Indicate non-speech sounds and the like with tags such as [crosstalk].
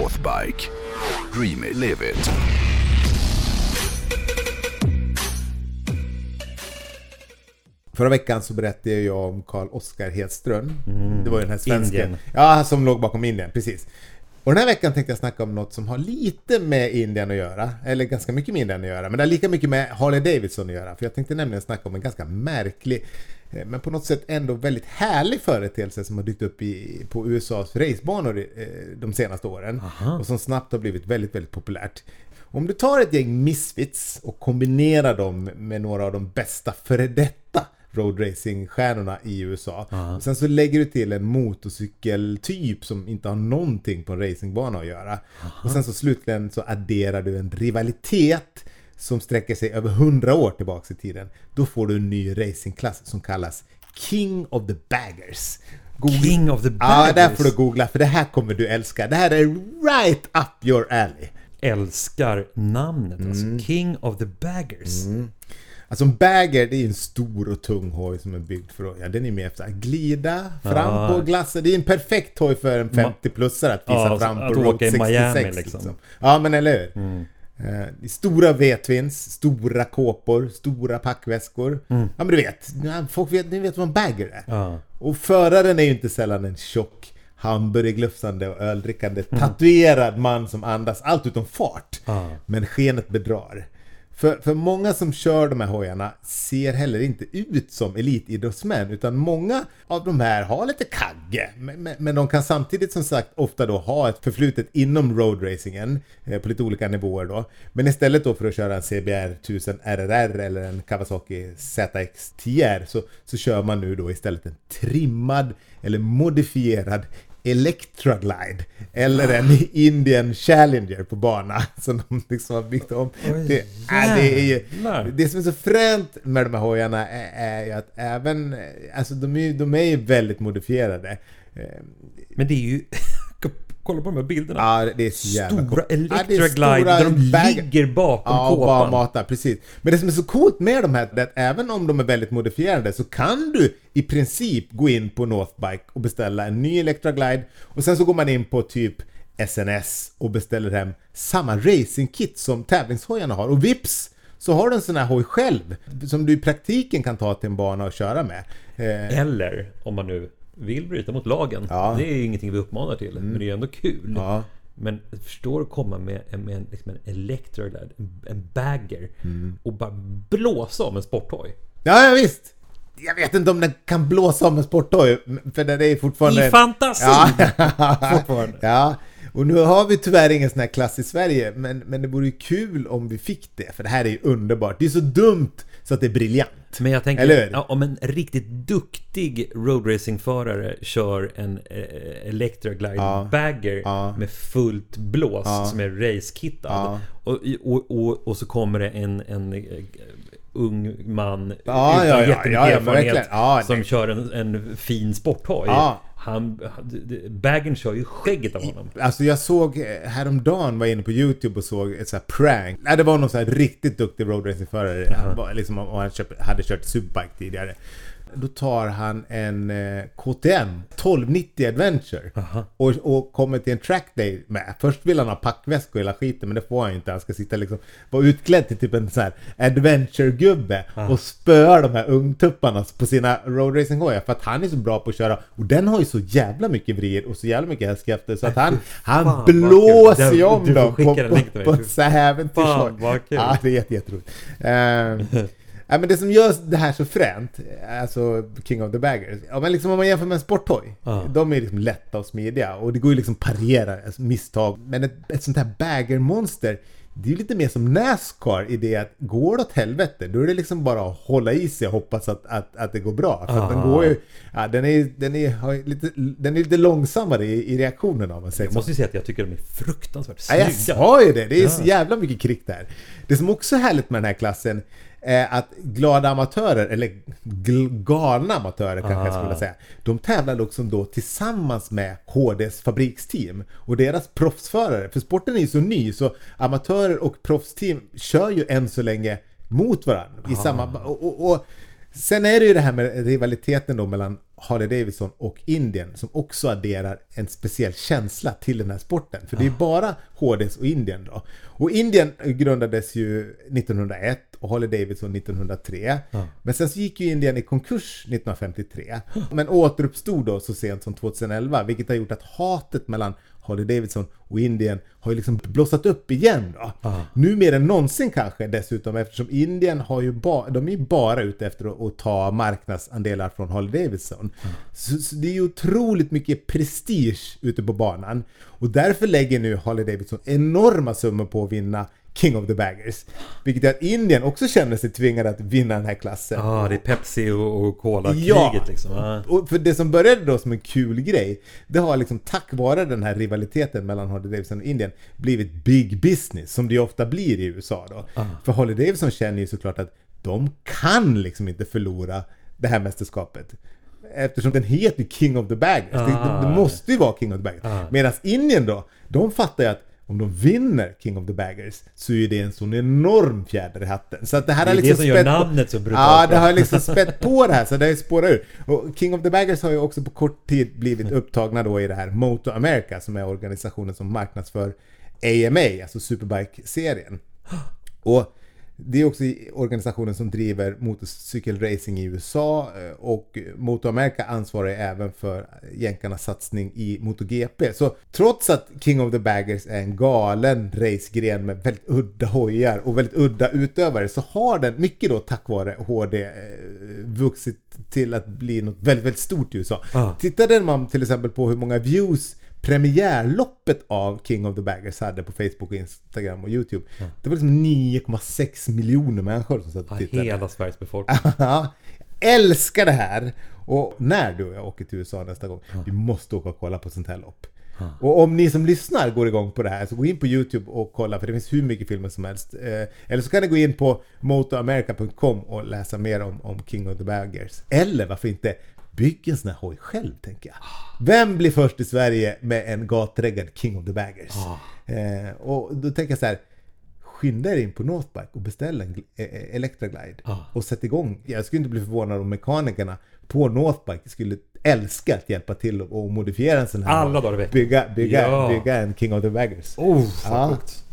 Northbike. Dream it, live it. Förra veckan så berättade jag om Karl Oskar Hedström. Mm. Det var ju den här svensken. Indien. Ja, som låg bakom Indien, precis. Och den här veckan tänkte jag snacka om något som har lite med Indien att göra. Eller ganska mycket med Indien att göra. Men det har lika mycket med Harley Davidson att göra. För jag tänkte nämligen snacka om en ganska märklig men på något sätt ändå väldigt härlig företeelse som har dykt upp i, på USAs racebanor eh, de senaste åren. Och som snabbt har blivit väldigt, väldigt populärt. Om du tar ett gäng misfits och kombinerar dem med några av de bästa före detta roadracingstjärnorna i USA. Och sen så lägger du till en motorcykeltyp som inte har någonting på en racingbana att göra. Och sen så slutligen så adderar du en rivalitet som sträcker sig över 100 år tillbaks i tiden. Då får du en ny racingklass som kallas King of the Baggers. Googla- King of the Ja, Baggers. där får du googla för det här kommer du älska. Det här är right up your alley. Älskar namnet alltså. Mm. King of the Baggers. Alltså en bagger det är en stor och tung hoj som är byggd för att, ja den är med efter att glida fram Ja. på glassen. Det är en perfekt hoj för en 50-plussare att visa Ja, fram att på åka Route i 66 Miami, liksom. liksom. Ja men eller hur. Eh, stora V-twins, stora kåpor, stora packväskor. Ja men du vet, folk vet, ni vet vad en bagger är. Ja. Och föraren är ju inte sällan en tjock, hamburgerglufsande och öldrickande tatuerad man som andas allt utom fart. Ja. Men skenet bedrar. För, för många som kör de här hojarna ser heller inte ut som elitidrottsmän utan många av de här har lite kagge. Men, men, men de kan samtidigt som sagt ofta då ha ett förflutet inom roadracingen eh, på lite olika nivåer då. Men istället då för att köra en CBR 1000 RRR eller en Kawasaki ZX 10R så, så kör man nu då istället en trimmad eller modifierad Electroglide eller en [laughs] Indian Challenger på bana [laughs] som de liksom har byggt om. Oj, Det, äh, det, är ju, det som är så fränt med de här hojarna är, är ju att även, alltså de är, de är ju väldigt modifierade. Eh, Men det är ju... [laughs] Kolla på de här bilderna. Ja, det är så jävla Stora Electra Glide där de ligger bakom Ja, och bara kåpan. matar, precis. Men det som är så coolt med de här, är att även om de är väldigt modifierade så kan du i princip gå in på Northbike och beställa en ny Electra Glide och sen så går man in på typ SNS och beställer hem samma racingkit som tävlingshojarna har och vips så har du en sån här hoj själv som du i praktiken kan ta till en bana och köra med. Eh, Eller om man nu vill bryta mot lagen. Ja. Mm. Det är ju ingenting vi uppmanar till. Men det är ändå kul. Ja. Men förstår att komma med, en- med en, liksom en Electroglide, en, en bagger Mm. och bara blåsa om en sporthoj. Ja, ja visst! Jag vet inte om den kan blåsa om en sporthoj, för den är fortfarande... I fantasi! Ja. [laughs] Fortfarande. ja, och nu har vi tyvärr ingen sån här klass i Sverige, men, men det vore ju kul om vi fick det, för det här är ju underbart. Det är så dumt så att det är briljant. Men jag tänker, Eller ja, om en riktigt duktig roadracingförare kör en eh, Electroglide Ja. bagger Ja. med fullt blås Ja. som är racekittad. Och, och, och, och så kommer det en, en eh, ung man Ja, utan ja, jättemycket ja, erfarenhet. Ja, som kör en, en fin sporthoj. Ja. Han, baggen kör ju skägget av honom. Alltså jag såg eh, häromdagen, var jag inne på YouTube och såg ett så här prank. Nej, det var någon så här riktigt duktig roadracingförare. Han var liksom, han köpt, hade kört superbike tidigare. Då tar han en eh, KTM 1290 Adventure och, och kommer till en trackday med. Först vill han ha packväska och hela skiten men det får han inte. Han ska sitta liksom, vara utklädd till typ en sån här adventure-gubbe och spöa de här ungtupparna på sina roadracinghojar för att han är så bra på att köra. Och den har ju så jävla mycket vrid och så jävla mycket hästkrafter så att han, han fan, blåser ju om du dem på, på, på, mig. en sån här kul. Ja, det är jätte, jätteroligt. Uh, Ja, men det som gör det här så fränt, alltså King of the Baggers, ja, men liksom om man jämför med en sporthoj, Ja. de är liksom lätta och smidiga och det går ju liksom parera alltså, misstag. Men ett, ett sånt här baggermonster, det är ju lite mer som Nascar i det att går det åt helvete, då är det liksom bara att hålla i sig och hoppas att, att, att det går bra. För att den Ah. går ju, ja, den är, den är, lite, den är lite långsammare i, i reaktionen om man säger Jag måste ju säga att jag tycker de är fruktansvärt Ja, jag snygga. sa ju det! Det är så jävla mycket krick där. Det som också är härligt med den här klassen är att glada amatörer, eller gl- galna amatörer kanske jag skulle Ah. vilja säga, de tävlar också då tillsammans med HDs fabriksteam och deras proffsförare. För sporten är ju så ny så amatörer och proffsteam kör ju än så länge mot varandra i samma... Och, och, och, Sen är det ju det här med rivaliteten då mellan Harley Davidson och Indien som också adderar en speciell känsla till den här sporten. För det är bara HDs och Indien då. Och Indien grundades ju 1901 och Harley Davidson 1903. Men sen så gick ju Indien i konkurs 1953. Men återuppstod då så sent som 2011 vilket har gjort att hatet mellan Harley Davidson och Indien har ju liksom blossat upp igen då. Ah. Nu mer än någonsin kanske dessutom eftersom Indien har ju ba, de är ju bara ute efter att, ta marknadsandelar från Harley Davidson. Så, så det är ju otroligt mycket prestige ute på banan. Och därför lägger nu Harley Davidson enorma summor på att vinna King of the Baggers. Vilket gör att Indien också känner sig tvingade att vinna den här klassen. Ja, det är Pepsi och, och Cola-kriget Ja. liksom. Ja. Och för det som började då som en kul grej, det har liksom tack vare den här rivaliteten mellan Harley Davidson och Indien blivit big business, som det ju ofta blir i USA då. För Harley Davidson känner ju såklart att de kan liksom inte förlora det här mästerskapet. Eftersom den heter King of the Baggers. Det, det, det måste ju vara King of the Baggers. Medan Indien då, de fattar ju att om de vinner King of the Baggers så är det en sån enorm fjäder i hatten. Så att det här Det är har det liksom som gör spett på- namnet så brutalt Ja, det har liksom spett på det här så det har spårat ur. Och King of the Baggers har ju också på kort tid blivit upptagna då i det här Moto America som är organisationen som marknadsför AMA, alltså Superbike-serien. Och det är också organisationen som driver motorcykelracing i USA eh, och Moto America ansvarar även för jänkarnas satsning i MotoGP. Så trots att King of the Baggers är en galen racegren med väldigt udda hojar och väldigt udda utövare så har den, mycket då tack vare HD, eh, vuxit till att bli något väldigt, väldigt stort i USA. Ah. Tittade man till exempel på hur många views premiärloppet av King of the Baggers hade på Facebook, Instagram och YouTube. Det var liksom 9,6 miljoner människor som satt och Ja, tittade. hela Sveriges befolkning. [laughs] Ja, älskar det här! Och när du och jag åker till USA nästa gång, vi måste åka och kolla på sånt här lopp. Och om ni som lyssnar går igång på det här, så gå in på YouTube och kolla, för det finns hur mycket filmer som helst. Eh, eller så kan ni gå in på motoamerica.com och läsa mer om, om King of the Baggers. Eller varför inte bygg en sån här hoj själv, tänker jag. Vem blir först i Sverige med en gatreggad King of the Baggers? Eh, och då tänker jag så här, skynda er in på Northbike och beställ en gl- eh, eh, Electra Glide. Ah. Och sätt igång. Jag skulle inte bli förvånad om mekanikerna på Northbike skulle älska att hjälpa till och och modifiera en sån här. Alla dagar i veckan. Bygga, bygga, Ja. bygga en King of the Baggers. Oh, Ja. sjukt.